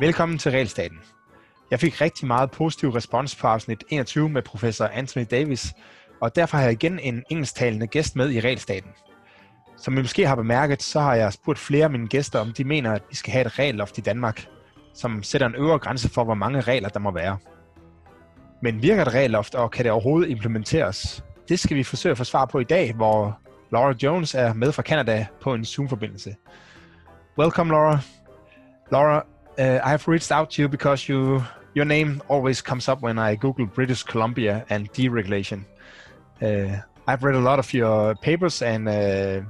Velkommen til Realstaten. Jeg fik rigtig meget positiv respons på afsnit 21 med professor Anthony Davis, og derfor har jeg igen en engelsktalende gæst med i Realstaten. Som I måske har bemærket, så har jeg spurgt flere af mine gæster, om de mener, at vi skal have et regelloft i Danmark, som sætter en øvre grænse for, hvor mange regler der må være. Men virker et regelloft, og kan det overhovedet implementeres? Det skal vi forsøge at få svar på i dag, hvor Laura Jones er med fra Canada på en Zoom-forbindelse. Welcome, Laura. Laura, uh, I have reached out to you because you your name always comes up when I Google British Columbia and deregulation. Uh, I've read a lot of your papers and uh,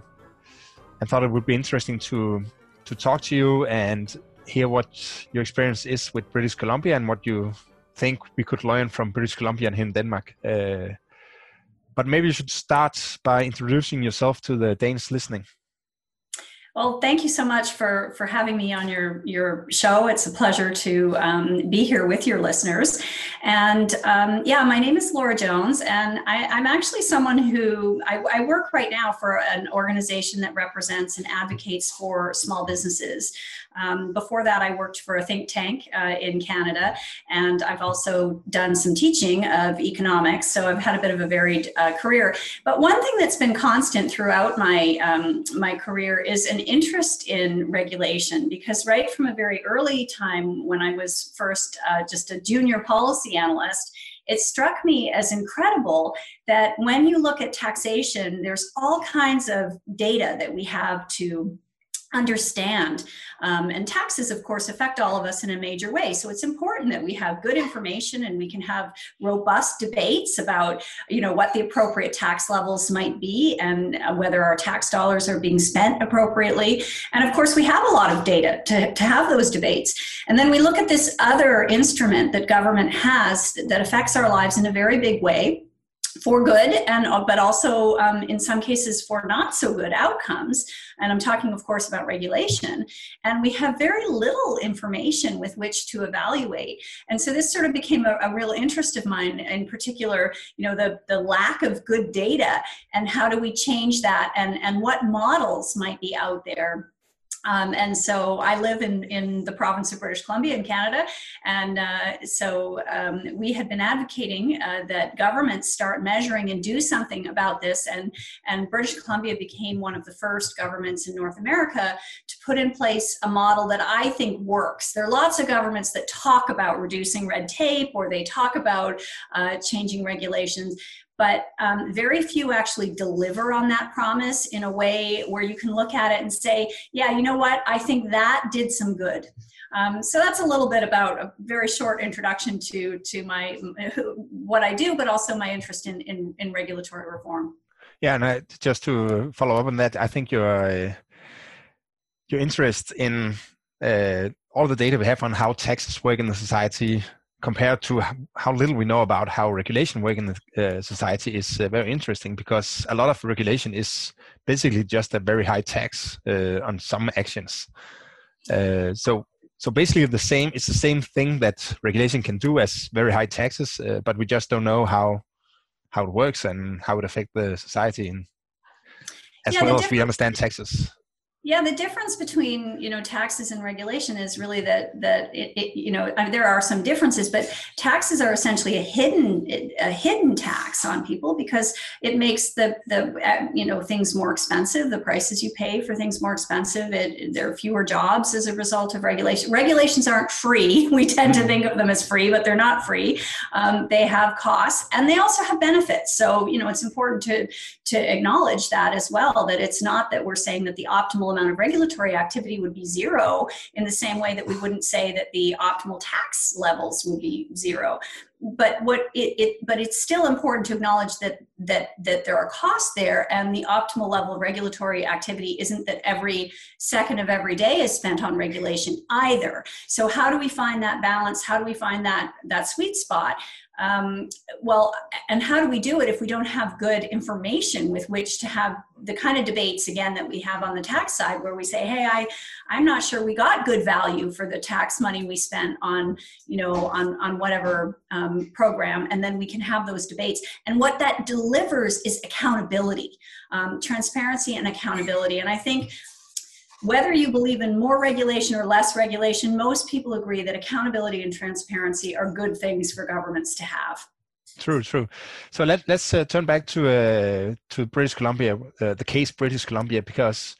and thought it would be interesting to to talk to you and hear what your experience is with British Columbia and what you think we could learn from British Columbia and here in Denmark. Uh, but maybe you should start by introducing yourself to the Danes listening. Well, thank you so much for for having me on your your show. It's a pleasure to um, be here with your listeners. And um, yeah, my name is Laura Jones, and I, am actually someone who I, I, work right now for an organization that represents and advocates for small businesses. Um, before that, I worked for a think tank uh, in Canada, and I've also done some teaching of economics. So I've had a bit of a varied uh, career. But one thing that's been constant throughout my um, my career is an interest in regulation, because right from a very early time, when I was first uh, just a junior policy analyst it struck me as incredible that when you look at taxation, there's all kinds of data that we have to understand. Um, and taxes, of course, affect all of us in a major way. So it's important that we have good information and we can have robust debates about, you know, what the appropriate tax levels might be and whether our tax dollars are being spent appropriately. And of course, we have a lot of data to, to have those debates. And then we look at this other instrument that government has that affects our lives in a very big way for good and uh, but also um, in some cases for not so good outcomes. And i'm talking of course about regulation. And we have very little information with which to evaluate. And so this sort of became a, a real interest of mine in particular you know the, the lack of good data and how do we change that and and what models might be out there um, and so I live in, in the province of British Columbia in Canada. And uh, so um, we had been advocating uh, that governments start measuring and do something about this. And, and British Columbia became one of the first governments in North America to put in place a model that I think works. There are lots of governments that talk about reducing red tape or they talk about uh, changing regulations but um, very few actually deliver on that promise in a way where you can look at it and say, yeah, you know what, I think that did some good. Um, so that's a little bit about a very short introduction to to my what I do, but also my interest in in, in regulatory reform. Yeah, and I, just to follow up on that, I think your your interest in uh, all the data we have on how taxes work in the society compared to how little we know about how regulation work in the uh, society is uh, very interesting because a lot of regulation is basically just a very high tax uh, on some actions. Uh, so so basically the same it's the same thing that regulation can do as very high taxes, uh, but we just don't know how how it works and how it affects the society and as yeah, well as we understand taxes. Yeah, the difference between you know taxes and regulation is really that that it, it, you know I mean, there are some differences, but taxes are essentially a hidden a hidden tax on people because it makes the the uh, you know things more expensive. The prices you pay for things more expensive. It, there are fewer jobs as a result of regulation. Regulations aren't free. We tend to mm-hmm. think of them as free, but they're not free. Um, they have costs and they also have benefits. So you know it's important to to acknowledge that as well. That it's not that we're saying that the optimal amount of regulatory activity would be zero in the same way that we wouldn't say that the optimal tax levels would be zero. But what it, it, but it's still important to acknowledge that that that there are costs there and the optimal level of regulatory activity isn't that every second of every day is spent on regulation either. So how do we find that balance? How do we find that that sweet spot um, well, and how do we do it if we don't have good information with which to have the kind of debates again that we have on the tax side, where we say, "Hey, I, I'm not sure we got good value for the tax money we spent on, you know, on on whatever um, program, and then we can have those debates. And what that delivers is accountability, um, transparency, and accountability. And I think whether you believe in more regulation or less regulation, most people agree that accountability and transparency are good things for governments to have. True, true. So let let's uh, turn back to uh, to British Columbia, uh, the case British Columbia, because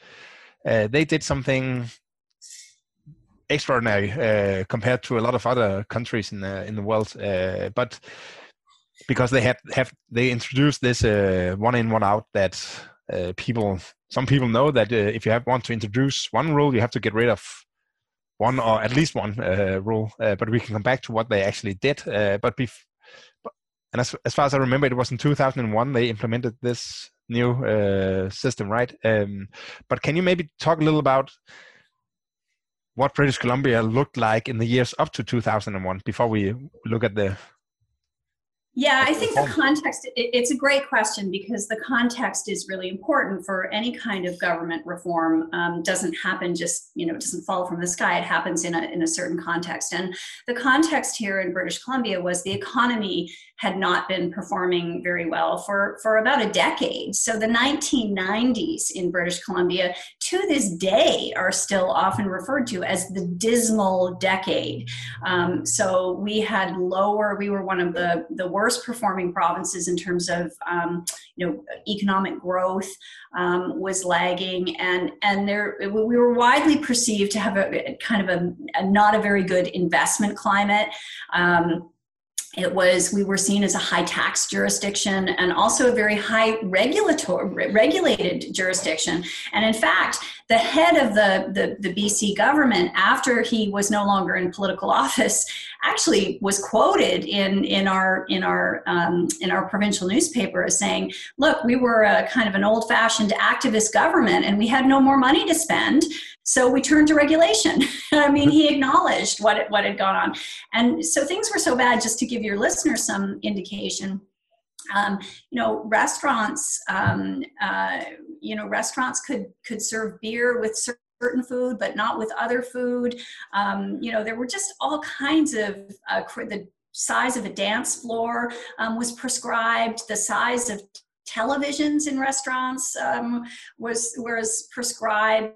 uh, they did something extraordinary uh, compared to a lot of other countries in the in the world. Uh, but because they have have they introduced this one in one out that people some people know that if you have want to introduce one rule, you have to get rid of one or at least one rule. but we can come back to what they actually did. but bef- and as, as far as I remember, it was in 2001 they implemented this new uh, system, right? Um, but can you maybe talk a little about what British Columbia looked like in the years up to 2001 before we look at the yeah, I think the context, it's a great question because the context is really important for any kind of government reform. Um, doesn't happen just, you know, it doesn't fall from the sky. It happens in a, in a certain context. And the context here in British Columbia was the economy had not been performing very well for, for about a decade. So the 1990s in British Columbia to this day are still often referred to as the dismal decade. Um, so we had lower, we were one of the, the worst performing provinces in terms of um, you know economic growth um, was lagging and and there we were widely perceived to have a kind of a, a not a very good investment climate um, it was we were seen as a high tax jurisdiction and also a very high regulatory regulated jurisdiction. And in fact the head of the, the, the bc government after he was no longer in political office actually was quoted in in our in our um, in our provincial newspaper as saying look we were a kind of an old fashioned activist government and we had no more money to spend so we turned to regulation. I mean, he acknowledged what, what had gone on. And so things were so bad, just to give your listeners some indication. Um, you know, restaurants, um, uh, you know, restaurants could could serve beer with certain food, but not with other food. Um, you know, there were just all kinds of uh, the size of a dance floor um, was prescribed. The size of televisions in restaurants um, was was prescribed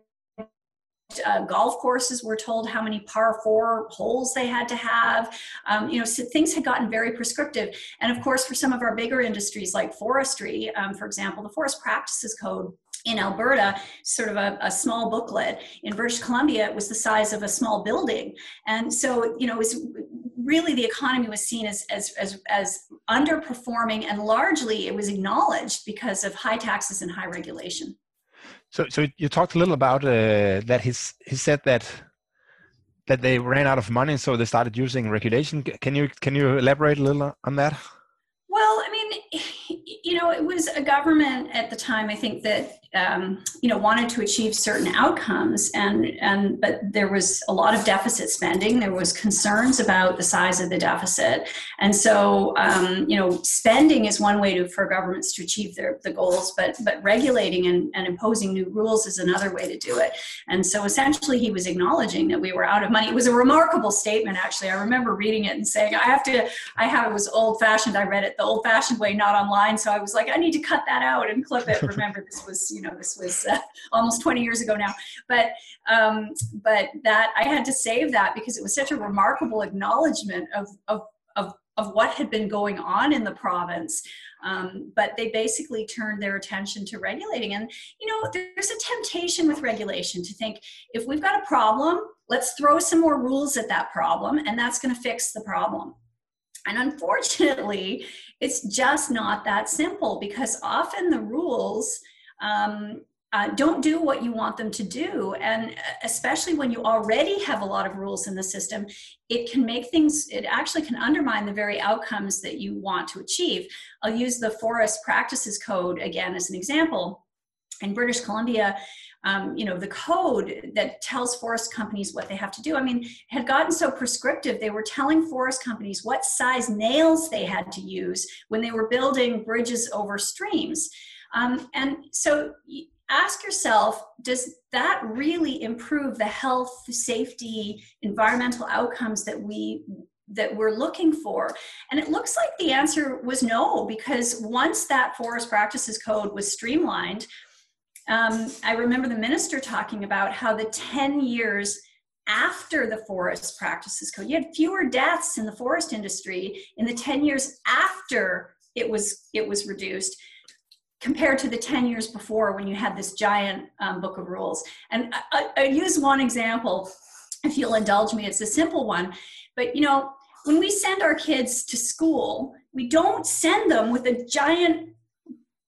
uh, golf courses were told how many par four holes they had to have. Um, you know, so things had gotten very prescriptive. And of course, for some of our bigger industries like forestry, um, for example, the Forest Practices Code in Alberta, sort of a, a, small booklet. In British Columbia, it was the size of a small building. And so, you know, it was really the economy was seen as, as, as, as underperforming and largely it was acknowledged because of high taxes and high regulation. So, so you talked a little about uh, that. He's he said that that they ran out of money, so they started using regulation. Can you can you elaborate a little on that? Well, I mean, you know, it was a government at the time. I think that um, you know wanted to achieve certain outcomes. And and but there was a lot of deficit spending. There was concerns about the size of the deficit. And so um, you know spending is one way to for governments to achieve their the goals but but regulating and, and imposing new rules is another way to do it. And so essentially he was acknowledging that we were out of money. It was a remarkable statement actually. I remember reading it and saying i have to i have it was old fashioned i read it the old fashioned way not online. So i was like i need to cut that out and clip it. Remember this was you know this was uh, almost 20 years ago now. But um, but that i had to save that because it was such a remarkable acknowledgement of of of, of what had been going on in the province. Um, but they basically turned their attention to regulating. And you know there's a temptation with regulation to think if we've got a problem let's throw some more rules at that problem and that's going to fix the problem. And unfortunately, it's just not that simple because often the rules um, uh, don't do what you want them to do. And especially when you already have a lot of rules in the system, it can make things, it actually can undermine the very outcomes that you want to achieve. I'll use the Forest Practices Code again as an example. In British Columbia, um, you know, the code that tells forest companies what they have to do. I mean, had gotten so prescriptive, they were telling forest companies what size nails they had to use when they were building bridges over streams. Um, and so ask yourself does that really improve the health, safety, environmental outcomes that we that we're looking for? And it looks like the answer was no, because once that forest practices code was streamlined, um, I remember the minister talking about how the 10 years after the forest practices code, you had fewer deaths in the forest industry in the 10 years after it was it was reduced compared to the 10 years before when you had this giant um, book of rules. And I, I, use one example, if you'll indulge me, it's a simple one. But you know, when we send our kids to school, we don't send them with a giant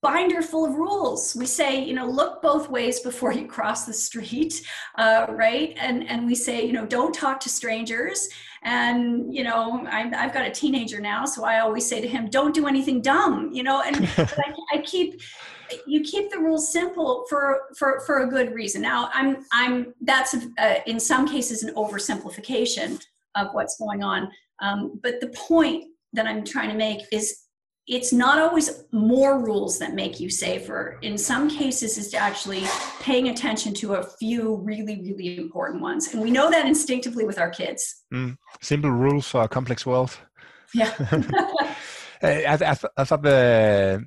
binder full of rules. We say, you know, look both ways before you cross the street, uh, right? And and we say, you know, don't talk to strangers. And you know, i have got a teenager now, so I always say to him, don't do anything dumb. You know, and I, I keep you keep the rules simple for for for a good reason. Now, I'm I'm that's uh, in some cases an oversimplification of what's going on. Um, but the point that I'm trying to make is it's not always more rules that make you safer. In some cases, it's actually paying attention to a few really, really important ones. And we know that instinctively with our kids. Mm. Simple rules for a complex world. Yeah. I, I, th- I, thought the,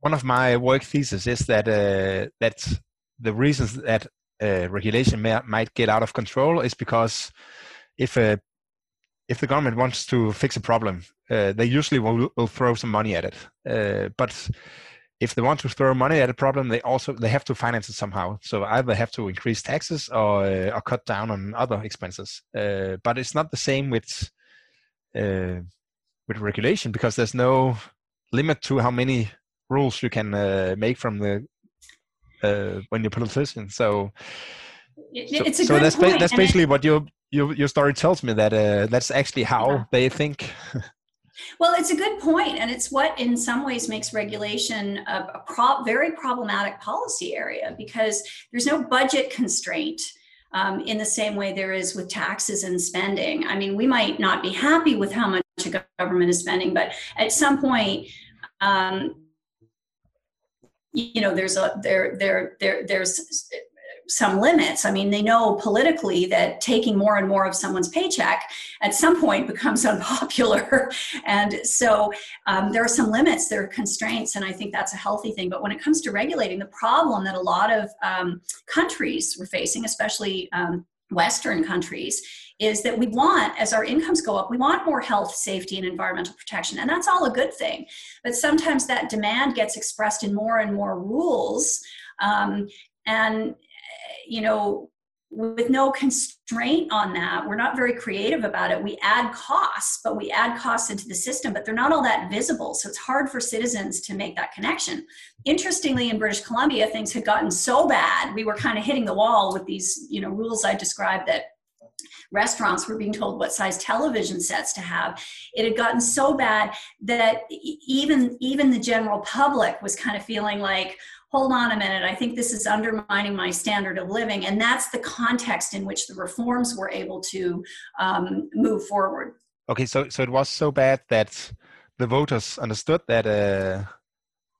one of my work thesis is that uh, that the reasons that uh, regulation may, might get out of control is because if a if the government wants to fix a problem, uh, they usually will, will, throw some money at it. Uh, but if they want to throw money at a problem, they also they have to finance it somehow. So either have to increase taxes or uh, or cut down on other expenses. Uh, but it's not the same with uh, with regulation because there's no limit to how many rules you can uh, make from the when you're politician. So. It's so, so that's ba- that's basically what you your your story tells me that uh, that's actually how yeah. they think. well, it's a good point, and it's what, in some ways, makes regulation a, a pro- very problematic policy area because there's no budget constraint. Um, in the same way there is with taxes and spending. I mean, we might not be happy with how much a government is spending, but at some point, um, you know, there's a there there there there's some limits. I mean, they know politically that taking more and more of someone's paycheck at some point becomes unpopular. and so um, there are some limits, there are constraints, and I think that's a healthy thing. But when it comes to regulating, the problem that a lot of um, countries were facing, especially um, Western countries, is that we want, as our incomes go up, we want more health, safety, and environmental protection. And that's all a good thing. But sometimes that demand gets expressed in more and more rules. Um, and you know, with no constraint on that, we're not very creative about it. We add costs, but we add costs into the system, but they're not all that visible. So it's hard for citizens to make that connection. Interestingly, in British Columbia, things had gotten so bad, we were kind of hitting the wall with these, you know, rules I described that restaurants were being told what size television sets to have it had gotten so bad that even even the general public was kind of feeling like hold on a minute, I think this is undermining my standard of living. And that's the context in which the reforms were able to um, move forward. Okay, so, so it was so bad that the voters understood that. Uh,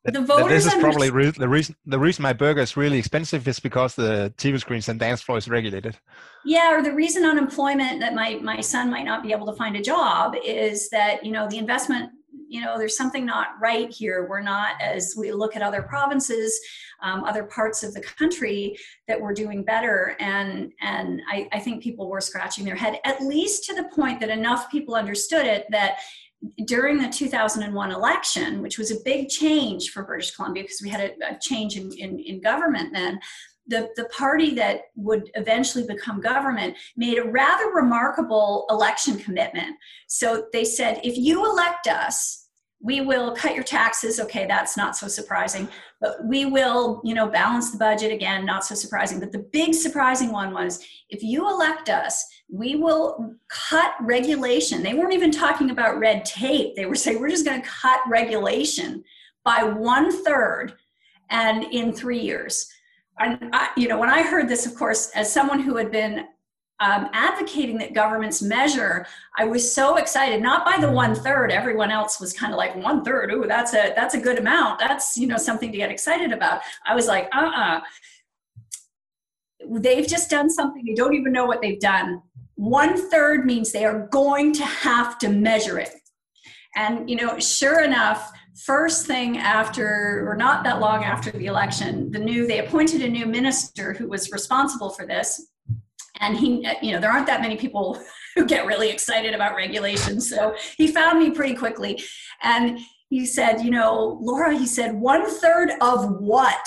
that, the voters that this is probably re- the reason. The reason my burger is really expensive is because the TV screens and dance floor is regulated. Yeah, or the reason unemployment that my my son might not be able to find a job is that you know the investment you know, there's something not right here. We're not, as we look at other provinces, um, other parts of the country, that we're doing better. And and I, I think people were scratching their head, at least to the point that enough people understood it that during the 2001 election, which was a big change for British Columbia because we had a, a change in, in, in government then, the, the party that would eventually become government made a rather remarkable election commitment. So they said, if you elect us, we will cut your taxes. Okay that's not so surprising but we will you know balance the budget again not so surprising. But the big surprising one was if you elect us we will cut regulation. They weren't even talking about red tape. They were saying we're just going to cut regulation by one third and in three years. And I, you know when i heard this of course as someone who had been um, advocating that governments measure, I was so excited. Not by the one third. Everyone else was kind of like one third. Ooh, that's a that's a good amount. That's you know something to get excited about. I was like, uh, uh-uh. uh. They've just done something. They don't even know what they've done. one third means they are going to have to measure it. And, you know, sure enough, first thing after, or not that long after the election, the new, they appointed a new minister who was responsible for this. And he, uh, you know, there aren't that many people who get really excited about regulations. So he found me pretty quickly. And he said, you know, Laura, he said, one third of what?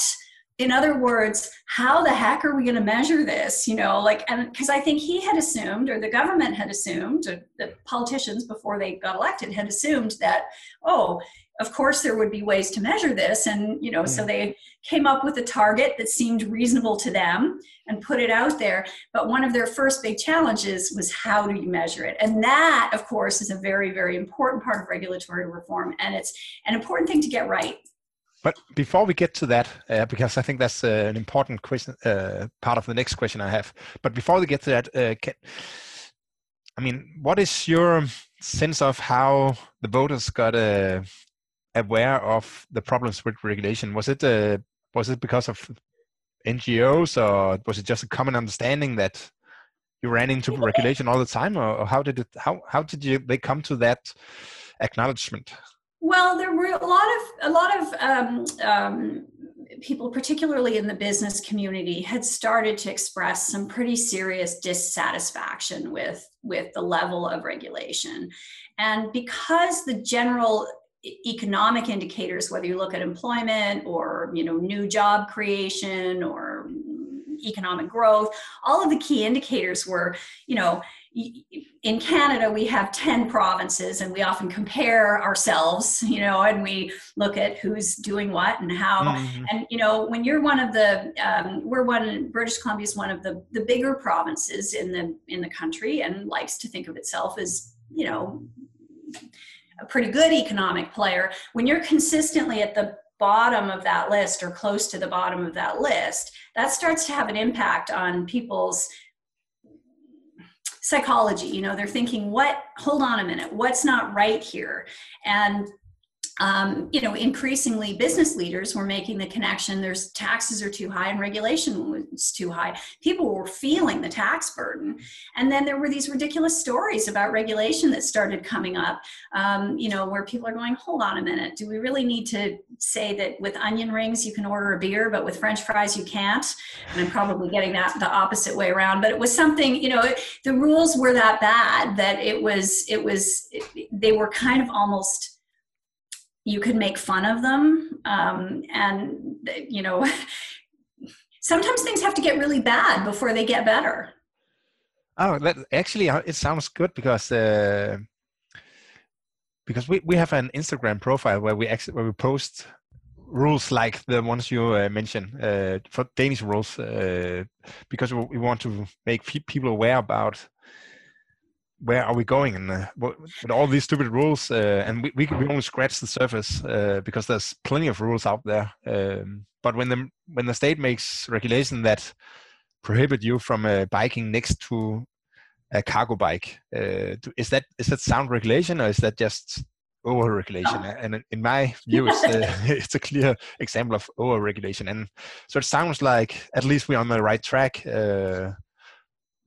in other words how the heck are we going to measure this you know like and because i think he had assumed or the government had assumed or the politicians before they got elected had assumed that oh of course there would be ways to measure this. And you know mm. so they came up with a target that seemed reasonable to them and put it out there. But one of their first big challenges was how do you measure it? And that of course is a very very important part of regulatory reform. And it's an important thing to get right. But before we get to that, uh, because I think that's uh, an important question, uh, part of the next question I have. But before we get to that, uh, can, I mean, what is your sense of how the voters got uh, aware of the problems with regulation? Was it uh, was it because of NGOs, or was it just a common understanding that you ran into regulation all the time, or, or how did it how how did you they come to that acknowledgement? Well, there were a lot of a lot of um, um, people, particularly in the business community, had started to express some pretty serious dissatisfaction with with the level of regulation, and because the general economic indicators whether you look at employment or you know new job creation or economic growth all of the key indicators were you know in Canada, we have 10 provinces and we often compare ourselves, you know, and we look at who's doing what and how. Mm-hmm. And, you know, when you're one of the, um, we're one, British Columbia is one of the, the bigger provinces in the, in the country and likes to think of itself as, you know, a pretty good economic player. When you're consistently at the bottom of that list or close to the bottom of that list, that starts to have an impact on people's psychology you know they're thinking what hold on a minute what's not right here and um, you know, increasingly business leaders were making the connection there's taxes are too high and regulation was too high. People were feeling the tax burden. And then there were these ridiculous stories about regulation that started coming up, um, you know, where people are going, hold on a minute, do we really need to say that with onion rings you can order a beer, but with French fries you can't? And I'm probably getting that the opposite way around, but it was something, you know, it, the rules were that bad that it was, it was, it, they were kind of almost you could make fun of them um, and you know sometimes things have to get really bad before they get better. Oh that actually uh, it sounds good because uh, because we, we have an instagram profile where we actually where we post rules like the ones you uh, mentioned uh, for danish rules uh, because we want to make people aware about where are we going? And uh, with all these stupid rules uh, and we, we, we only scratch the surface uh, because there's plenty of rules out there. Um, but when the when the state makes regulation that prohibit you from uh, biking next to a cargo bike uh, is that is that sound regulation or is that just over regulation and in my view it's, uh, it's a clear example of over regulation and so it sounds like at least we're on the right track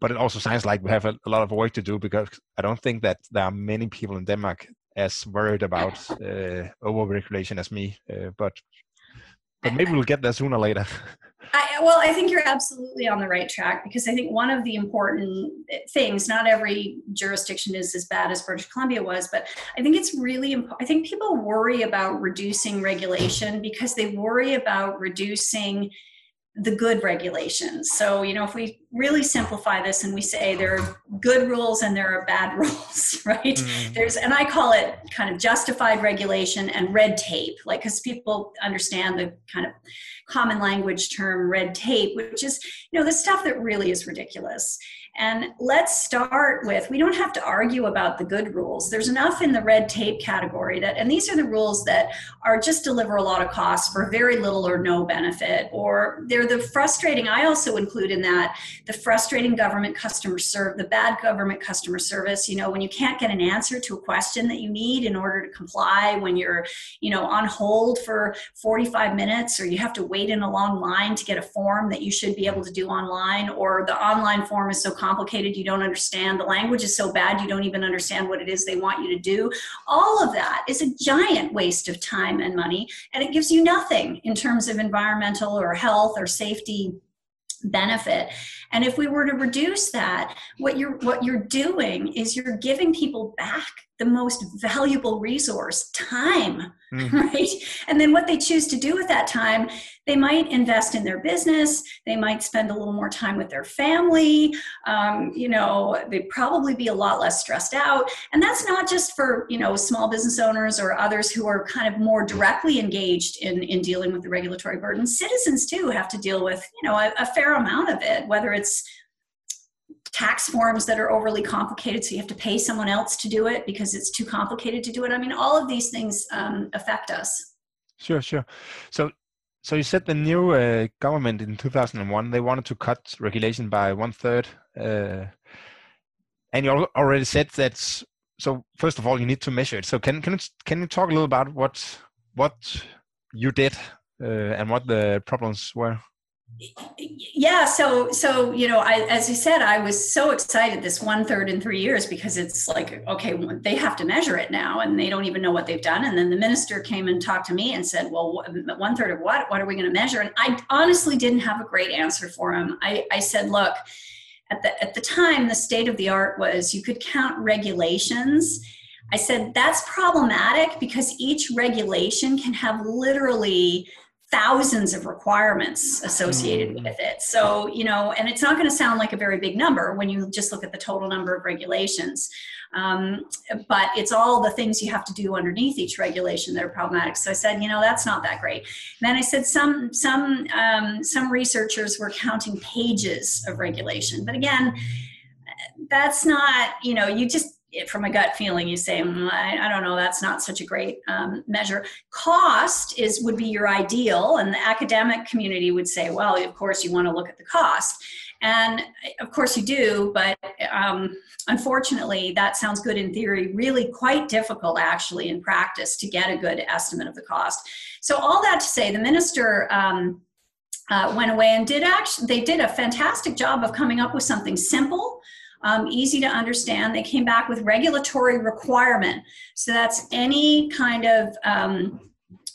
but it also sounds like we have a, a, lot of work to do because I don't think that there are many people in Denmark as worried about uh, over-regulation as me. Uh, but but maybe we'll get there sooner or later. I, well, I think you're absolutely on the right track because I think one of the important things, not every jurisdiction is as bad as British Columbia was, but I think it's really important. I think people worry about reducing regulation because they worry about reducing the good regulations. So, you know, if we really simplify this and we say there are good rules and there are bad rules, right? Mm-hmm. There's, and I call it kind of justified regulation and red tape, like, because people understand the kind of common language term red tape, which is, you know, the stuff that really is ridiculous. And let's start with we don't have to argue about the good rules. There's enough in the red tape category that, and these are the rules that are just deliver a lot of costs for very little or no benefit, or they're the frustrating. I also include in that the frustrating government customer serve, the bad government customer service. You know, when you can't get an answer to a question that you need in order to comply, when you're, you know, on hold for 45 minutes, or you have to wait in a long line to get a form that you should be able to do online, or the online form is so complicated complicated you don't understand the language is so bad you don't even understand what it is they want you to do. All of that is a giant waste of time and money and it gives you nothing in terms of environmental or health or safety benefit. And if we were to reduce that what you're what you're doing is you're giving people back the most valuable resource time mm. right? And then what they choose to do with that time they might invest in their business they might spend a little more time with their family um, you know they'd probably be a lot less stressed out. And that's not just for you know small business owners or others who are kind of more directly engaged in in dealing with the regulatory burden citizens too have to deal with you know a, a fair amount of it whether it's tax forms that are overly complicated so you have to pay someone else to do it because it's too complicated to do it. I mean all of these things um, affect us. Sure sure. So so you said the new uh, government in 2001 they wanted to cut regulation by one third uh, and you already said that so first of all you need to measure it. So can can you, can you talk a little about what what you did uh, and what the problems were yeah so so you know I, as you said i was so excited this one third in three years because it's like okay they have to measure it now and they don't even know what they've done. And then the minister came and talked to me and said well one third of what what are we going to measure? And i honestly didn't have a great answer for him. I, I said look at the at the time the state of the art was you could count regulations. I said that's problematic because each regulation can have literally thousands of requirements associated mm. with it. So, you know, and it's not going to sound like a very big number when you just look at the total number of regulations. Um, but it's all the things you have to do underneath each regulation that are problematic. So I said, you know, that's not that great. And then I said some some um, some researchers were counting pages of regulation, but again, that's not you know you just from a gut feeling you say mm, I, I, don't know that's not such a great um, measure. Cost is would be your ideal and the academic community would say well of course you want to look at the cost. And of course you do but um, unfortunately that sounds good in theory really quite difficult actually in practice to get a good estimate of the cost. So all that to say the minister um, uh, went away and did actually they did a fantastic job of coming up with something simple um, easy to understand. They came back with regulatory requirement. So that's any kind of um,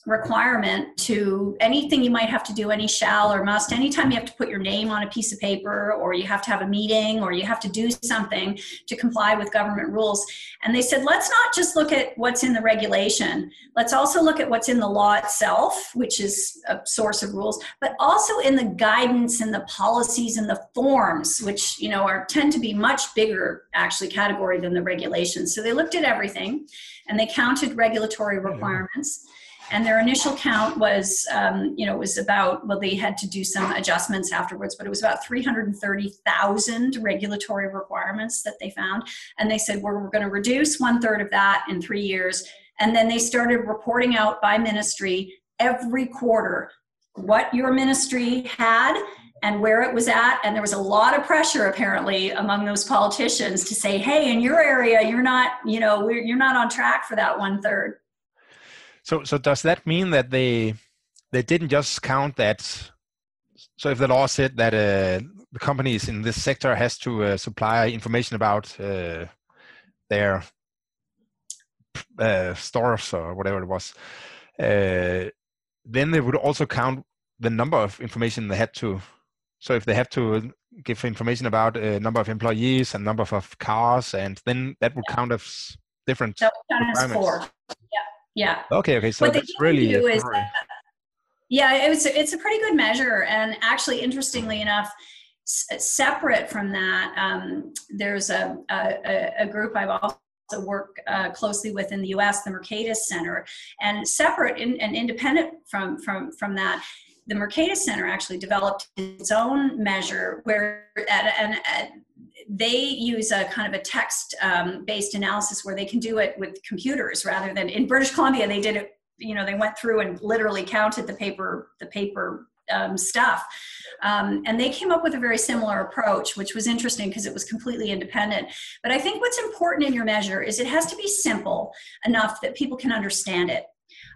requirement to anything you might have to do, any shall or must, anytime you have to put your name on a piece of paper or you have to have a meeting or you have to do something to comply with government rules. And they said, let's not just look at what's in the regulation, let's also look at what's in the law itself, which is a source of rules, but also in the guidance and the policies and the forms, which you know are tend to be much bigger actually category than the regulations. So they looked at everything and they counted regulatory requirements and their initial count was um, you know was about well they had to do some adjustments afterwards but it was about 330000 regulatory requirements that they found. And they said we're, we're going to reduce one third of that in three years. And then they started reporting out by ministry every quarter what your ministry had and where it was at. And there was a lot of pressure apparently among those politicians to say hey in your area you're not you know you're not on track for that one third so, so does that mean that they they didn't just count that? So, if the law said that uh, the companies in this sector has to uh, supply information about uh, their uh, stores or whatever it was, uh, then they would also count the number of information they had to. So, if they have to give information about a number of employees and number of cars, and then that would count as different. That would count as four. Yeah. Yeah. Okay. Okay. So what that's really is, yeah, it was, it's a pretty good measure. And actually, interestingly enough, separate from that, um, there's a, a, a group I've also work uh, closely with in the U.S., the Mercatus Center, and separate in, and independent from from from that, the Mercatus Center actually developed its own measure where at, and at, they use a kind of a text um, based analysis where they can do it with computers rather than in British Columbia they did it you know they went through and literally counted the paper the paper um, stuff. Um, and they came up with a very similar approach which was interesting because it was completely independent. But i think what's important in your measure is it has to be simple enough that people can understand it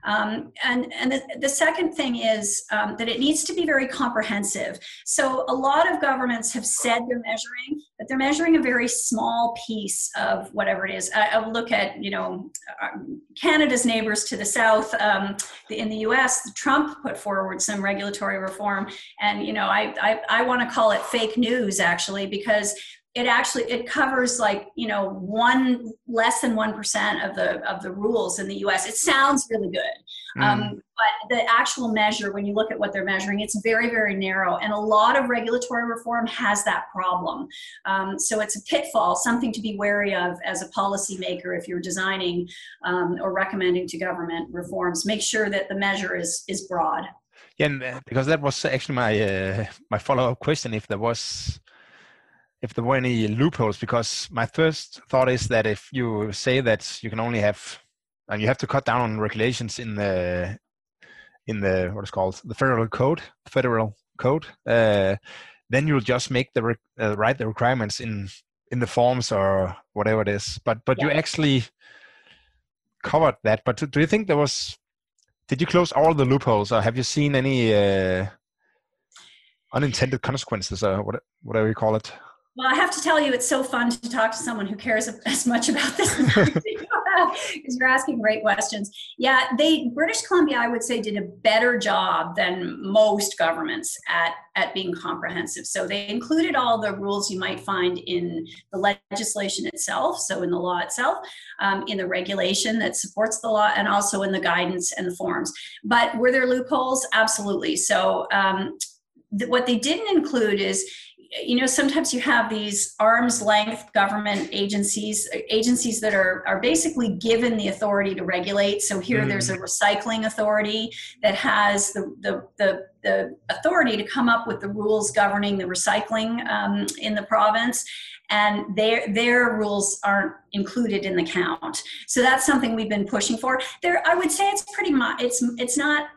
Um, and and the, the, second thing is um, that it needs to be very comprehensive. So a lot of governments have said they're measuring, but they're measuring a very small piece of whatever it is. I, I look at you know um, Canada's neighbors to the south. Um, in the U.S., Trump put forward some regulatory reform, and you know I I, I want to call it fake news actually because it actually it covers like you know one less than one percent of the of the rules in the U.S. It sounds really good, mm. um, but the actual measure, when you look at what they're measuring, it's very very narrow, and a lot of regulatory reform has that problem. Um, so it's a pitfall, something to be wary of as a policymaker if you're designing um, or recommending to government reforms. Make sure that the measure is is broad. Yeah, because that was actually my uh, my follow up question. If there was if there were any loopholes because my first thought is that if you say that you can only have and you have to cut down on regulations in the in the what is called the federal code federal code uh, then you'll just make the uh, write the requirements in in the forms or whatever it is. But but yeah. you actually covered that. But do you think there was did you close all the loopholes or have you seen any uh, unintended consequences or whatever you call it well, I have to tell you, it's so fun to talk to someone who cares as much about this because you're asking great questions. Yeah, they British Columbia, I would say, did a better job than most governments at at being comprehensive. So they included all the rules you might find in the legislation itself, so in the law itself, um, in the regulation that supports the law, and also in the guidance and the forms. But were there loopholes? Absolutely. So um, th- what they didn't include is you know sometimes you have these arm's length government agencies agencies that are are basically given the authority to regulate. So here mm. there's a recycling authority that has the, the the the authority to come up with the rules governing the recycling um, in the province. And their their rules aren't included in the count. So that's something we've been pushing for. There i would say it's pretty much it's it's not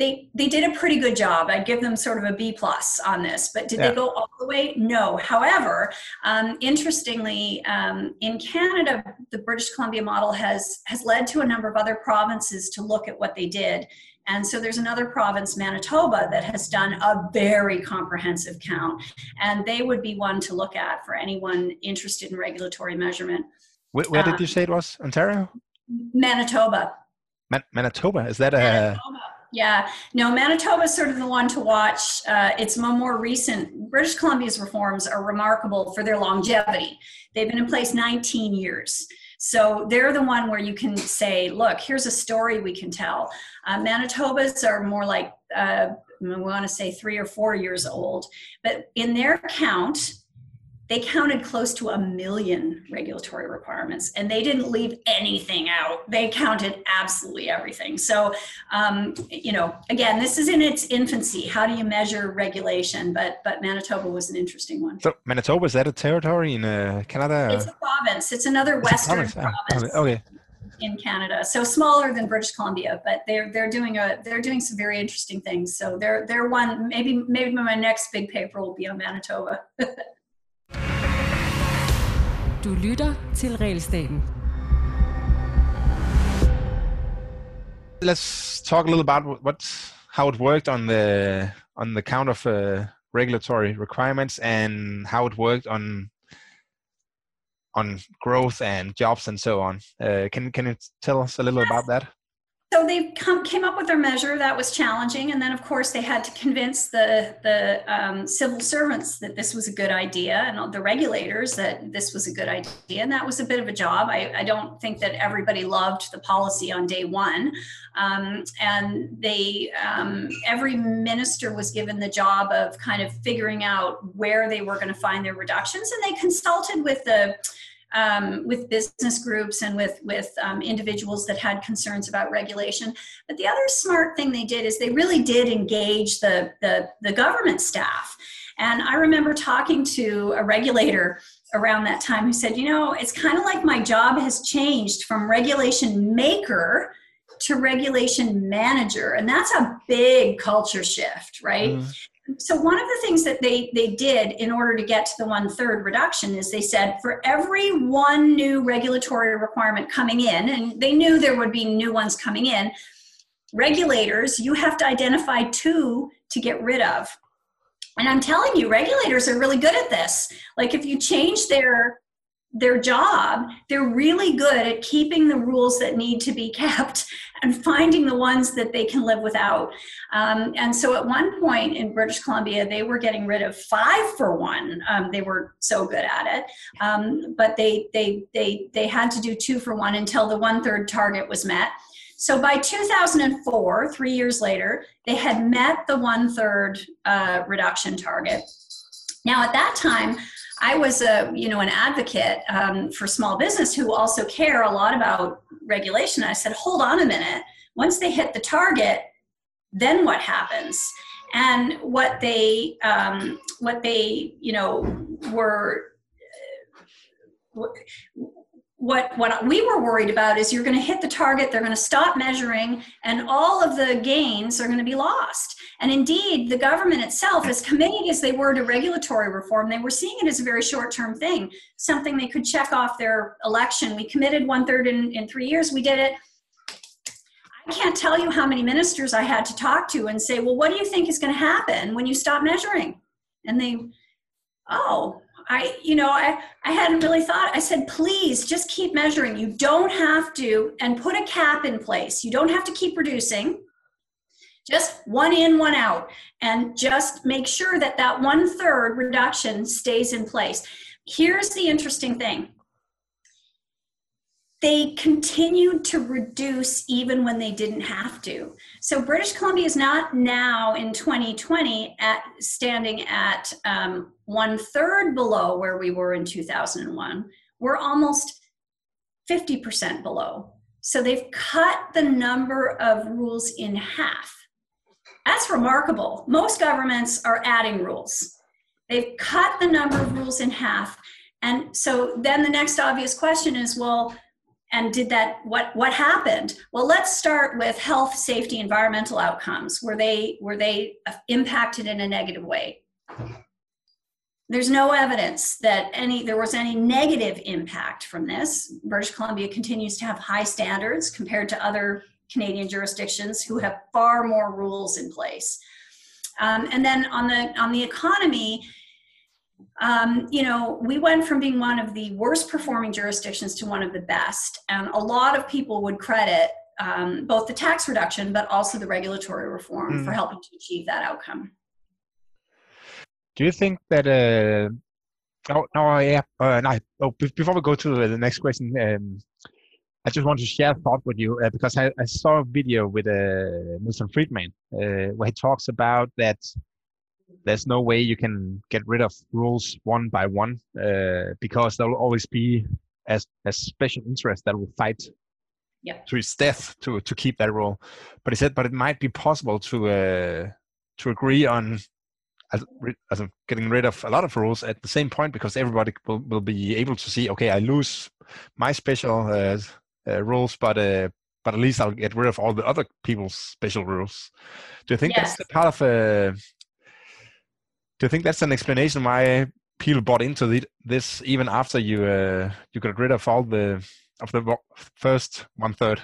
they they did a pretty good job. I'd give them sort of a B plus on this, but did yeah. they go all the way? No. However, um, interestingly, um, in Canada, the British Columbia model has has led to a number of other provinces to look at what they did. And so there's another province, Manitoba, that has done a very comprehensive count, and they would be one to look at for anyone interested in regulatory measurement. Where, where did um, you say it was? Ontario. Manitoba. Man- Manitoba is that a? Manitoba yeah, no, Manitoba is sort of the one to watch. Uh, it's more recent. British Columbia's reforms are remarkable for their longevity. They've been in place 19 years. So they're the one where you can say, look, here's a story we can tell. Uh, Manitoba's are more like, uh, we want to say three or four years old. But in their count, they counted close to a million regulatory requirements and they didn't leave anything out they counted absolutely everything so um, you know again this is in its infancy how do you measure regulation but but manitoba was an interesting one so manitoba is that a territory in uh, canada it's a province it's another it's western province. Province okay in Canada. So smaller than British Columbia, but they're they're doing a they're doing some very interesting things. So they're they're one maybe maybe my next big paper will be on Manitoba. Du lytter til Realstaten. Let's talk a little about what how it worked on the on the count of uh, regulatory requirements and how it worked on on growth and jobs and so on. Uh, can can you tell us a little yes. about that? So they come, came up with their measure that was challenging and then of course they had to convince the, the um, civil servants that this was a good idea and the regulators that this was a good idea and that was a bit of a job. I, I don't think that everybody loved the policy on day one. Um, and they um, every minister was given the job of kind of figuring out where they were going to find their reductions and they consulted with the um, with business groups and with with um, individuals that had concerns about regulation. But the other smart thing they did is they really did engage the the, the government staff. And I remember talking to a regulator around that time who said, you know, it's kind of like my job has changed from regulation maker to regulation manager and that's a big culture shift right mm. So one of the things that they they did in order to get to the one third reduction is they said for every one new regulatory requirement coming in and they knew there would be new ones coming in regulators you have to identify two to get rid of. And i'm telling you regulators are really good at this. Like if you change their their job, they're really good at keeping the rules that need to be kept and finding the ones that they can live without. Um, and so at one point in British Columbia, they were getting rid of five for one. Um, they were so good at it, um, but they they they they had to do two for one until the one third target was met. So by 2004, three years later, they had met the one third uh, reduction target. Now at that time, I was a you know an advocate um, for small business who also care a lot about regulation. I said, hold on a minute. Once they hit the target, then what happens? And what they um, what they you know were what what we were worried about is you're going to hit the target they're going to stop measuring and all of the gains are going to be lost and indeed the government itself as committed as they were to regulatory reform they were seeing it as a very short term thing something they could check off their election we committed one third in, in three years we did it i can't tell you how many ministers i had to talk to and say well what do you think is going to happen when you stop measuring and they oh I, you know, I, I hadn't really thought. I said, please just keep measuring. You don't have to, and put a cap in place. You don't have to keep reducing. Just one in, one out, and just make sure that that one third reduction stays in place. Here's the interesting thing they continued to reduce even when they didn't have to. So British Columbia is not now in 2020 at standing at um, one third below where we were in 2001. We're almost 50% below. So they've cut the number of rules in half. That's remarkable. Most governments are adding rules. They've cut the number of rules in half. And so then the next obvious question is well, and did that what what happened well let's start with health safety environmental outcomes were they were they impacted in a negative way there's no evidence that any there was any negative impact from this british columbia continues to have high standards compared to other canadian jurisdictions who have far more rules in place um, and then on the on the economy um, you know, we went from being one of the worst performing jurisdictions to one of the best. And a lot of people would credit um, both the tax reduction, but also the regulatory reform mm. for helping to achieve that outcome. Do you think that? Uh, oh, no, yeah. Uh, no, oh, before we go to the next question, um, I just want to share a thought with you uh, because I, I, saw a video with uh, Milton Friedman uh, where he talks about that there's no way you can get rid of rules one by one uh, because there will always be a, a special interest that will fight yeah. to its death to to keep that rule. But he said, but it might be possible to uh, to agree on as, as getting rid of a lot of rules at the same point because everybody will, will be able to see, okay, I lose my special uh, uh, rules, but uh, but at least I'll get rid of all the other people's special rules. Do you think yes. that's part of a do you think that's an explanation why people bought into the, this even after you uh, you got rid of all the of the first one third?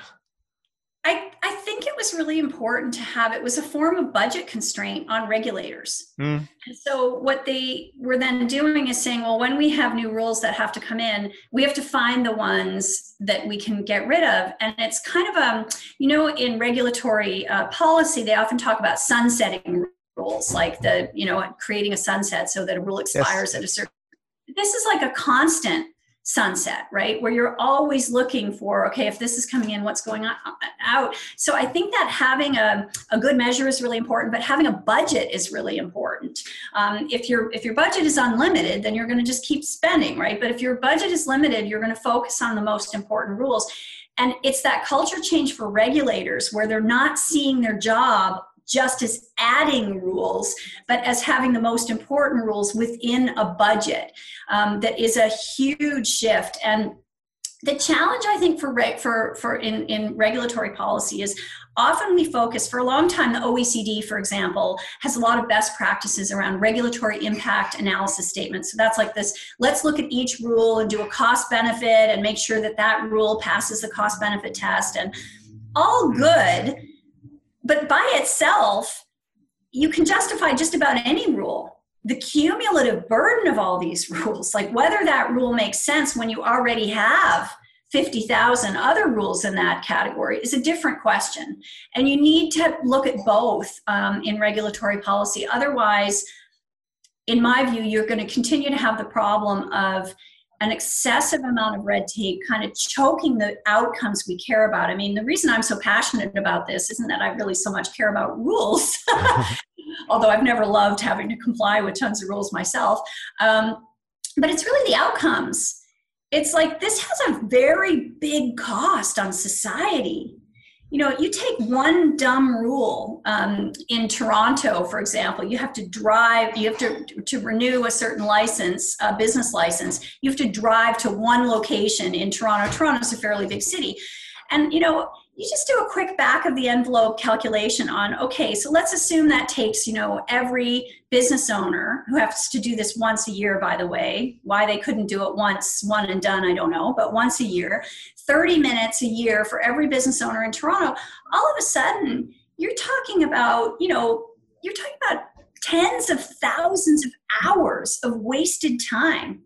I I think it was really important to have it was a form of budget constraint on regulators. Mm. And so what they were then doing is saying, well, when we have new rules that have to come in, we have to find the ones that we can get rid of. And it's kind of a, you know, in regulatory uh, policy, they often talk about sunsetting rules, like the, you know, creating a sunset so that a rule expires yes. at a certain. This is like a constant sunset, right? Where you're always looking for, okay, if this is coming in, what's going on out. So I think that having a, a good measure is really important, but having a budget is really important. Um, if your if your budget is unlimited, then you're going to just keep spending, right? But if your budget is limited, you're going to focus on the most important rules. And it's that culture change for regulators where they're not seeing their job just as adding rules, but as having the most important rules within a budget. Um, that is a huge shift. And the challenge i think for for for in, in regulatory policy is often we focus for a long time the oecd for example has a lot of best practices around regulatory impact analysis statements so that's like this let's look at each rule and do a cost benefit and make sure that that rule passes the cost benefit test and all good but by itself you can justify just about any rule the cumulative burden of all these rules, like whether that rule makes sense when you already have 50,000 other rules in that category, is a different question. And you need to look at both um, in regulatory policy. Otherwise, in my view, you're going to continue to have the problem of an excessive amount of red tape kind of choking the outcomes we care about. I mean, the reason I'm so passionate about this isn't that I really so much care about rules, although I've never loved having to comply with tons of rules myself. Um, but it's really the outcomes. It's like this has a very big cost on society you know you take one dumb rule um, in toronto for example you have to drive you have to to renew a certain license a business license you have to drive to one location in toronto. Toronto's a fairly big city. And you know you just do a quick back of the envelope calculation on okay so let's assume that takes you know every business owner who has to do this once a year by the way why they couldn't do it once one and done i don't know but once a year 30 minutes a year for every business owner in toronto all of a sudden you're talking about you know you're talking about tens of thousands of hours of wasted time.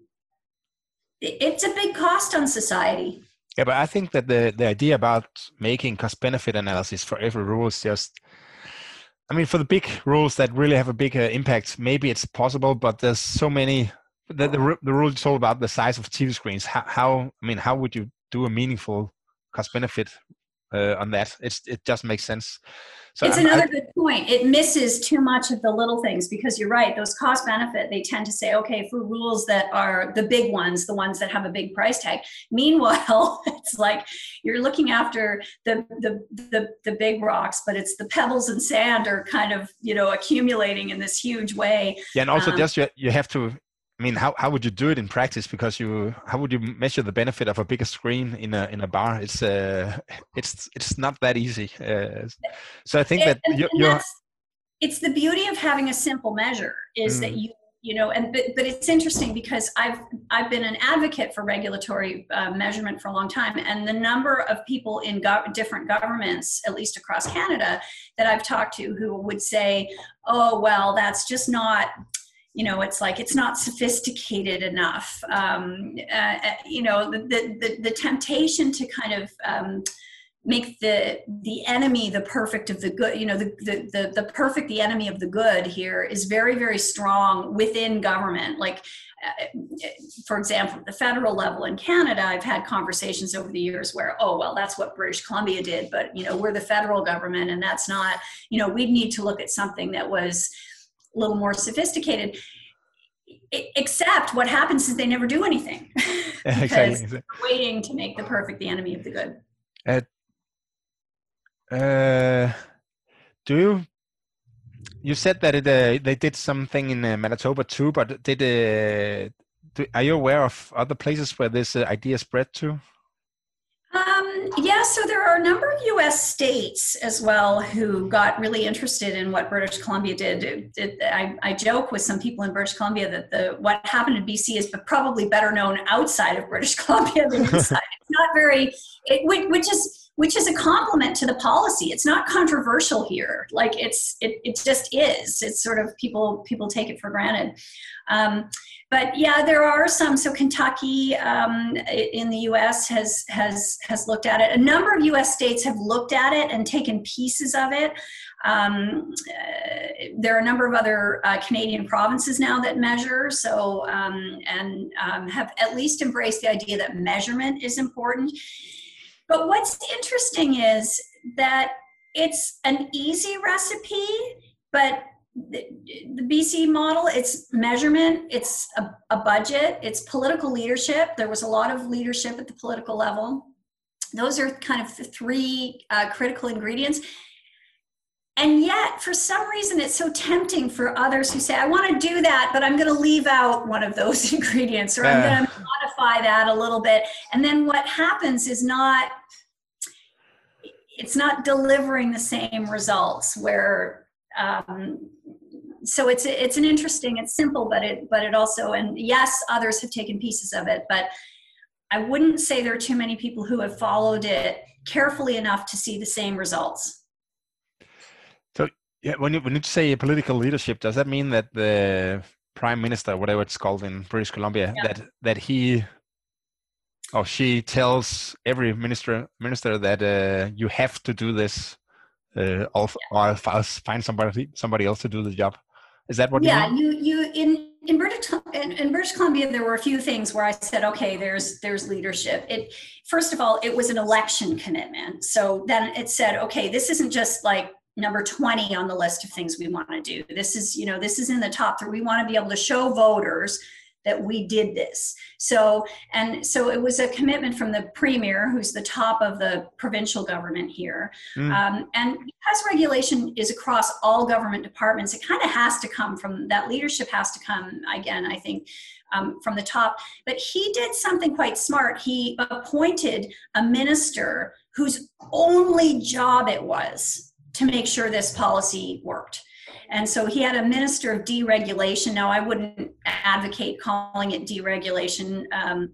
It's a big cost on society yeah, but I think that the, the idea about making cost benefit analysis for every rule is just, I mean, for the big rules that really have a big uh, impact, maybe it's possible, but there's so many. The, the, the rule is all about the size of TV screens. How, how, I mean, how would you do a meaningful cost benefit uh, on that? It's, it just makes sense. So it's I'm, another I, good point. It misses too much of the little things because you're right. Those cost benefit, they tend to say, okay, for rules that are the big ones, the ones that have a big price tag. Meanwhile, it's like you're looking after the the the, the big rocks, but it's the pebbles and sand are kind of you know accumulating in this huge way. Yeah, and also um, just you, you have to I mean, how, how would you do it in practice? Because you, how would you measure the benefit of a bigger screen in a in a bar? It's uh, it's it's not that easy. Uh, so I think that you, you're. It's the beauty of having a simple measure is mm. that you you know and but, but it's interesting because i've i've been an advocate for regulatory uh, measurement for a long time and the number of people in go- different governments at least across canada that i've talked to who would say oh well that's just not you know it's like it's not sophisticated enough. Um, uh, uh, you know the, the, the temptation to kind of um, make the the enemy the perfect of the good you know the, the the the perfect the enemy of the good here is very very strong within government. Like uh, for example the federal level in canada i've had conversations over the years where oh well that's what british columbia did but you know we're the federal government and that's not you know we'd need to look at something that was little more sophisticated except what happens is they never do anything. Because exactly. waiting to make the perfect the enemy of the good. Uh, uh, do you you said that it, uh, they did something in uh, manitoba too but did uh, do, are you aware of other places where this uh, idea spread to um, yeah, so there are a number of US states as well who got really interested in what British Columbia did. It, it, I, I, joke with some people in British Columbia that the what happened in BC is probably better known outside of British Columbia than inside. it's not very, it, which is which is a compliment to the policy. It's not controversial here. Like it's it, it just is. It's sort of people people take it for granted. Um, but yeah, there are some. So Kentucky um, in the U.S. has has has looked at it. A number of U.S. states have looked at it and taken pieces of it. Um, uh, there are a number of other uh, Canadian provinces now that measure. So um, and um, have at least embraced the idea that measurement is important. But what's interesting is that it's an easy recipe, but the, the BC model, it's measurement, it's a, a, budget, it's political leadership. There was a lot of leadership at the political level. Those are kind of the three uh, critical ingredients. and yet for some reason it's so tempting for others who say i want to do that but i'm going to leave out one of those ingredients or i'm going to modify that a little bit and then what happens is not it's not delivering the same results where um, so it's it's an interesting it's simple but it but it also and yes others have taken pieces of it but i wouldn't say there are too many people who have followed it carefully enough to see the same results. So yeah when you when you say political leadership does that mean that the prime minister whatever it's called in british columbia yeah. that that he or she tells every minister minister that uh, you have to do this uh, or, or find somebody somebody else to do the job is that what yeah, you you you in in British in, in, British Columbia there were a few things where I said, okay, there's there's leadership. It first of all, it was an election commitment. So then it said, okay, this isn't just like number 20 on the list of things we want to do. This is, you know, this is in the top three. We want to be able to show voters that we did this. So, and so it was a commitment from the premier, who's the top of the provincial government here. Mm. Um, and because regulation is across all government departments, it kind of has to come from that leadership, has to come again, I think. Um, from the top, but he did something quite smart. He appointed a minister whose only job it was to make sure this policy worked. And so he had a minister of deregulation. Now, I wouldn't advocate calling it deregulation, um,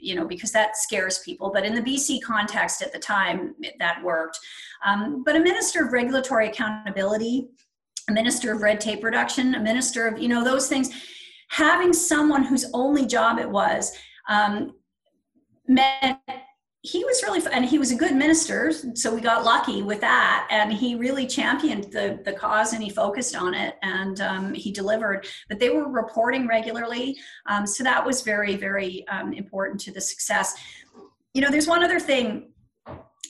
you know, because that scares people. But in the BC context at the time, that worked. Um, but a minister of regulatory accountability, a minister of red tape reduction, a minister of, you know, those things, having someone whose only job it was um, meant he was really and he was a good minister so we got lucky with that and he really championed the the cause and he focused on it and um, he delivered. But they were reporting regularly um, so that was very very um, important to the success. You know there's one other thing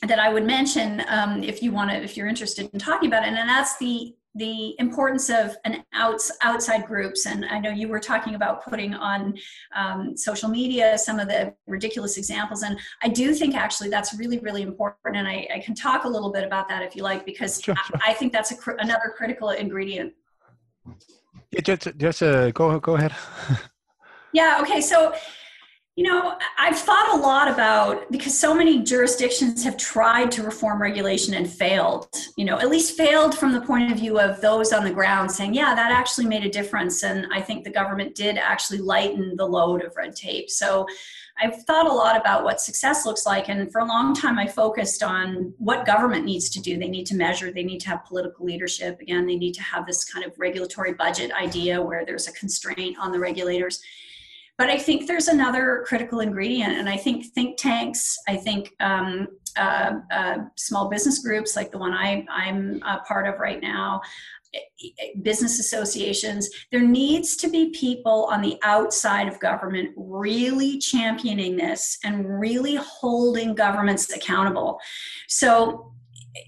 that i would mention um, if you want to if you're interested in talking about it and that's the the importance of an outs, outside groups. And i know you were talking about putting on um, social media some of the ridiculous examples. And i do think actually that's really really important. And i, I can talk a little bit about that if you like because sure, sure. I, I, think that's a, another critical ingredient. Yeah, just, just uh, go go ahead. Yeah okay. So you know, I've thought a lot about because so many jurisdictions have tried to reform regulation and failed, you know, at least failed from the point of view of those on the ground saying, yeah, that actually made a difference. And I think the government did actually lighten the load of red tape. So I've thought a lot about what success looks like. And for a long time, I focused on what government needs to do. They need to measure, they need to have political leadership. Again, they need to have this kind of regulatory budget idea where there's a constraint on the regulators but I think there's another critical ingredient, and I think think tanks, I think um, uh, uh, small business groups like the one I, I'm a part of right now, business associations, there needs to be people on the outside of government really championing this and really holding governments accountable. So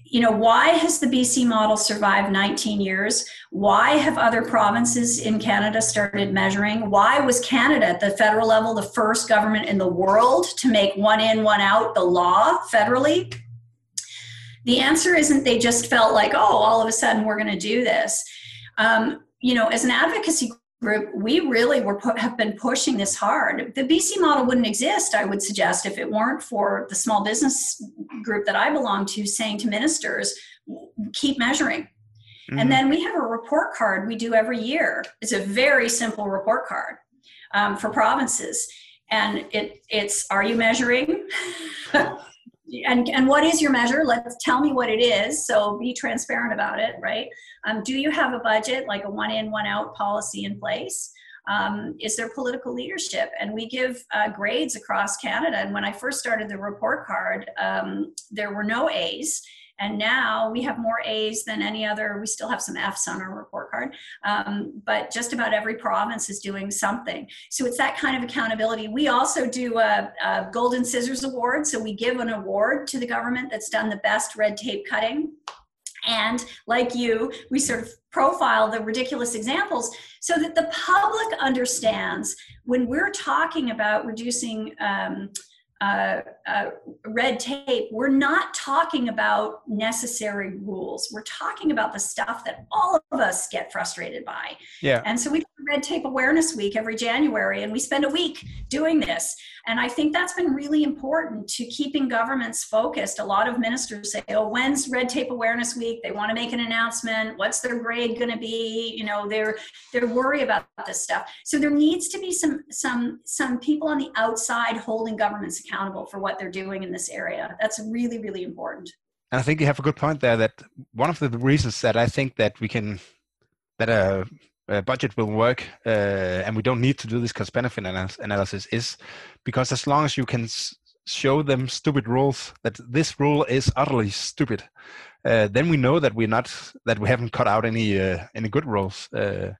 you know, why has the BC model survived 19 years? Why have other provinces in Canada started measuring? Why was Canada at the federal level the first government in the world to make one in, one out the law federally? The answer isn't they just felt like, oh, all of a sudden we're going to do this. Um, you know, as an advocacy we really were have been pushing this hard. The BC model wouldn't exist, I would suggest, if it weren't for the small business group that I belong to saying to ministers, keep measuring. Mm-hmm. And then we have a report card we do every year. It's a very simple report card um, for provinces. And it, it's are you measuring? and and what is your measure? Let's tell me what it is so be transparent about it right? Um, do you have a budget like a one in one out policy in place? Um, is there political leadership? And we give uh, grades across canada. And when i first started the report card um, there were no a's and now we have more A's than any other. We still have some F's on our report card, um, but just about every province is doing something. So it's that kind of accountability. We also do a, a Golden Scissors Award. So we give an award to the government that's done the best red tape cutting. And like you, we sort of profile the ridiculous examples so that the public understands when we're talking about reducing um, uh, uh, red tape, we're not talking about necessary rules. We're talking about the stuff that all of us get frustrated by. Yeah. And so we do Red Tape Awareness Week every January, and we spend a week doing this. And I think that's been really important to keeping governments focused. A lot of ministers say, "Oh, when's Red Tape Awareness Week?" They want to make an announcement. What's their grade going to be? You know, they're they're worried about this stuff. So there needs to be some some some people on the outside holding governments accountable for what they're doing in this area. That's really really important. And I think you have a good point there. That one of the reasons that I think that we can that a, a budget will work uh, and we don't need to do this cost benefit analysis is because as long as you can show them stupid rules that this rule is utterly stupid uh, then we know that we're not that we haven't cut out any uh, any good rules uh,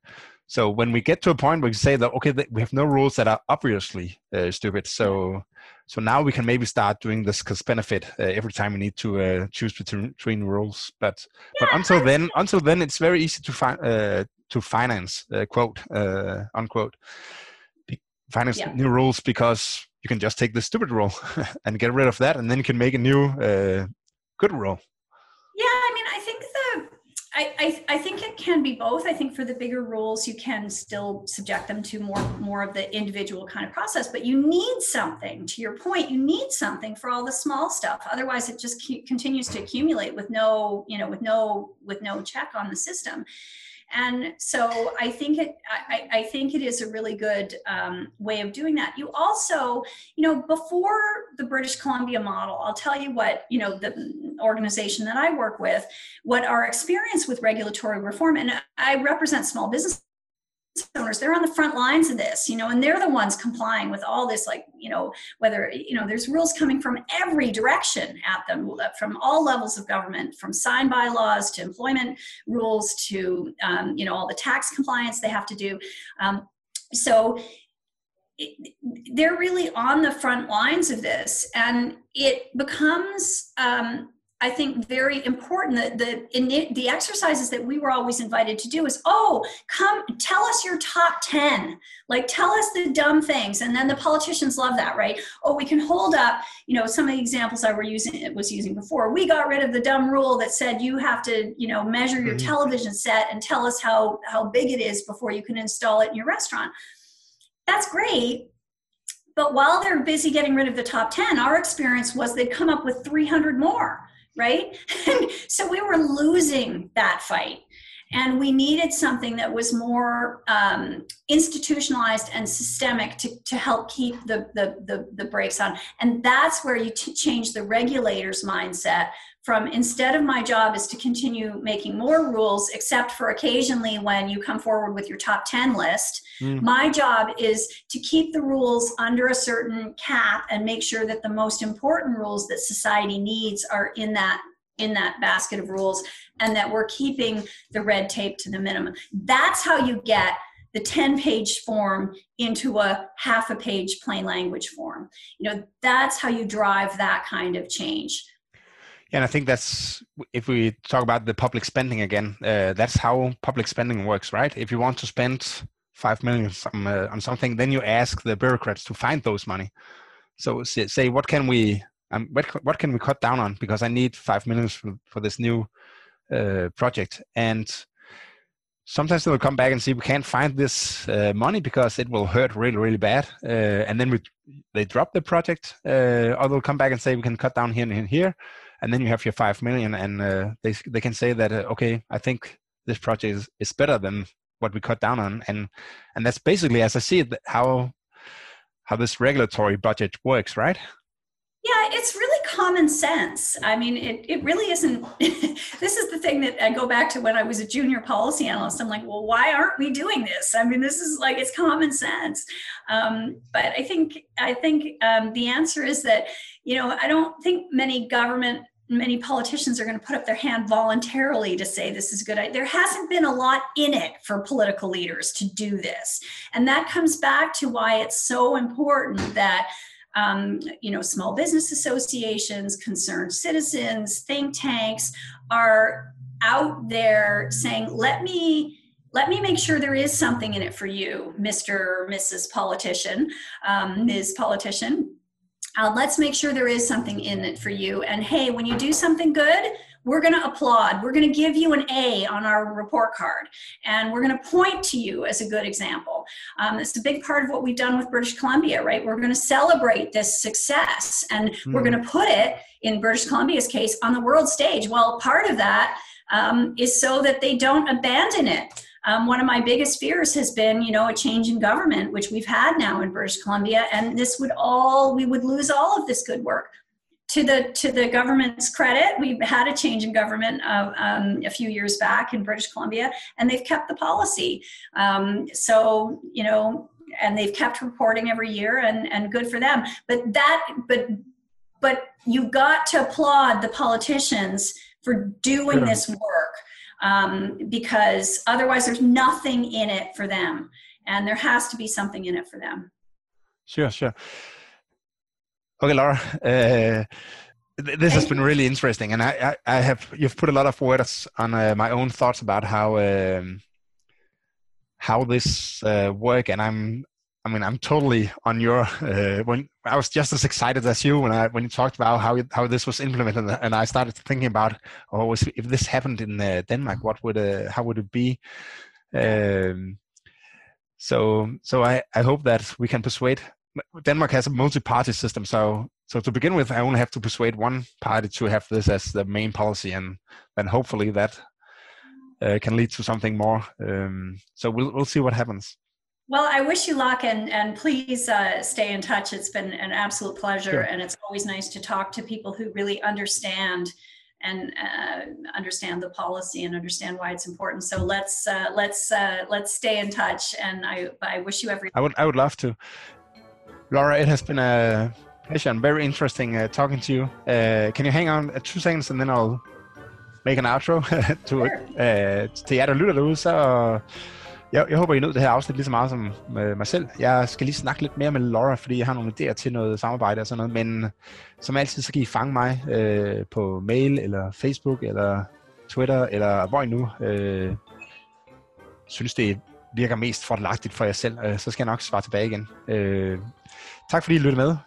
so when we get to a point where we say that okay we have no rules that are obviously uh, stupid so so now we can maybe start doing this cost benefit uh, every time we need to uh, choose between, between rules. But but until then until then it's very easy to find to finance quote unquote finance yeah. new rules because you can just take the stupid rule and get rid of that and then you can make a new uh, good rule yeah i mean i think the I, I, I think it can be both. I think for the bigger rules, you can still subject them to more more of the individual kind of process, but you need something. To your point, you need something for all the small stuff. Otherwise, it just continues to accumulate with no you know with no with no check on the system and so i think it i, I think it is a really good um, way of doing that. You also you know before the british columbia model i'll tell you what you know the organization that i work with what our experience with regulatory reform and i represent small business owners they're on the front lines of this you know and they're the ones complying with all this like you know whether you know there's rules coming from every direction at them from all levels of government from sign bylaws to employment rules to um, you know all the tax compliance they have to do. Um, so it, they're really on the front lines of this and it becomes um, I think very important that the in the exercises that we were always invited to do is oh come tell us your top 10 like tell us the dumb things. And then the politicians love that right? Oh we can hold up you know some of the examples I were using was using before. We got rid of the dumb rule that said you have to you know measure your mm-hmm. television set and tell us how how big it is before you can install it in your restaurant. That's great but while they're busy getting rid of the top 10 our experience was they'd come up with 300 more right? So we were losing that fight. And we needed something that was more um, institutionalized and systemic to, to help keep the, the, the, the brakes on. And that's where you t- change the regulator's mindset from instead of my job is to continue making more rules, except for occasionally when you come forward with your top 10 list. Mm. My job is to keep the rules under a certain cap and make sure that the most important rules that society needs are in that in that basket of rules and that we're keeping the red tape to the minimum. That's how you get the 10 page form into a half a page plain language form. You know, that's how you drive that kind of change. Yeah, and I think that's if we talk about the public spending again, uh, that's how public spending works, right? If you want to spend five million uh, on something, then you ask the bureaucrats to find those money. So say, what can we um, what what can we cut down on because I need five million for, for this new uh, project. And sometimes they will come back and say we can't find this uh, money because it will hurt really really bad. Uh, and then we, they drop the project uh, or they'll come back and say we can cut down here and here and then you have your five million, and uh, they they can say that uh, okay, I think this project is, is better than what we cut down on, and and that's basically as I see it how how this regulatory budget works, right? Yeah, it's really common sense. I mean, it, it really isn't. this is the thing that I go back to when I was a junior policy analyst. I'm like, well, why aren't we doing this? I mean, this is like it's common sense. Um, but I think I think um, the answer is that you know I don't think many government many politicians are going to put up their hand voluntarily to say this is a good. There hasn't been a lot in it for political leaders to do this. And that comes back to why it's so important that um, you know, small business associations, concerned citizens, think tanks are out there saying, let me let me make sure there is something in it for you, Mr. Mrs. Politician, um, Ms. Politician. Uh, let's make sure there is something in it for you. And hey, when you do something good, we're going to applaud. We're going to give you an A on our report card, and we're going to point to you as a good example. Um, it's a big part of what we've done with British Columbia, right? We're going to celebrate this success, and mm. we're going to put it, in British Columbia's case, on the world stage. Well, part of that um, is so that they don't abandon it. Um, one of my biggest fears has been, you know, a change in government, which we've had now in British Columbia, and this would all we would lose all of this good work to the to the government's credit, we've had a change in government uh, um, a few years back in British Columbia, and they've kept the policy. Um, so you know, and they've kept reporting every year, and and good for them. But that, but but you've got to applaud the politicians for doing sure. this work um, because otherwise there's nothing in it for them, and there has to be something in it for them. Sure, sure. Okay, Laura. Uh, this has been really interesting, and I, I, I, have you've put a lot of words on uh, my own thoughts about how um, how this uh, work, and I'm I mean I'm totally on your uh, when I was just as excited as you when I when you talked about how how this was implemented, and I started thinking about oh if this happened in uh, Denmark, what would uh, how would it be? Um, so so I, I hope that we can persuade Denmark has a multi-party system, so so to begin with, I only have to persuade one party to have this as the main policy, and then hopefully that uh, can lead to something more. Um, so we'll we'll see what happens. Well, I wish you luck, and and please uh, stay in touch. It's been an absolute pleasure, sure. and it's always nice to talk to people who really understand and uh, understand the policy and understand why it's important. So let's uh, let's uh, let's stay in touch, and I I wish you every. I would I would love to. Laura, it has been a pleasure and very interesting uh, talking to you. Uh, can you hang on uh, two seconds, and then I'll make an outro to, uh, til jer, der lytter derude. Så jeg, jeg håber, I nød det her afsnit lige så meget som med mig selv. Jeg skal lige snakke lidt mere med Laura, fordi jeg har nogle idéer til noget samarbejde og sådan noget. Men som altid, så kan I fange mig øh, på mail, eller Facebook, eller Twitter, eller hvor I nu øh, synes, det virker mest fordelagtigt for jer selv, øh, så skal jeg nok svare tilbage igen. Øh, tak fordi I lyttede med.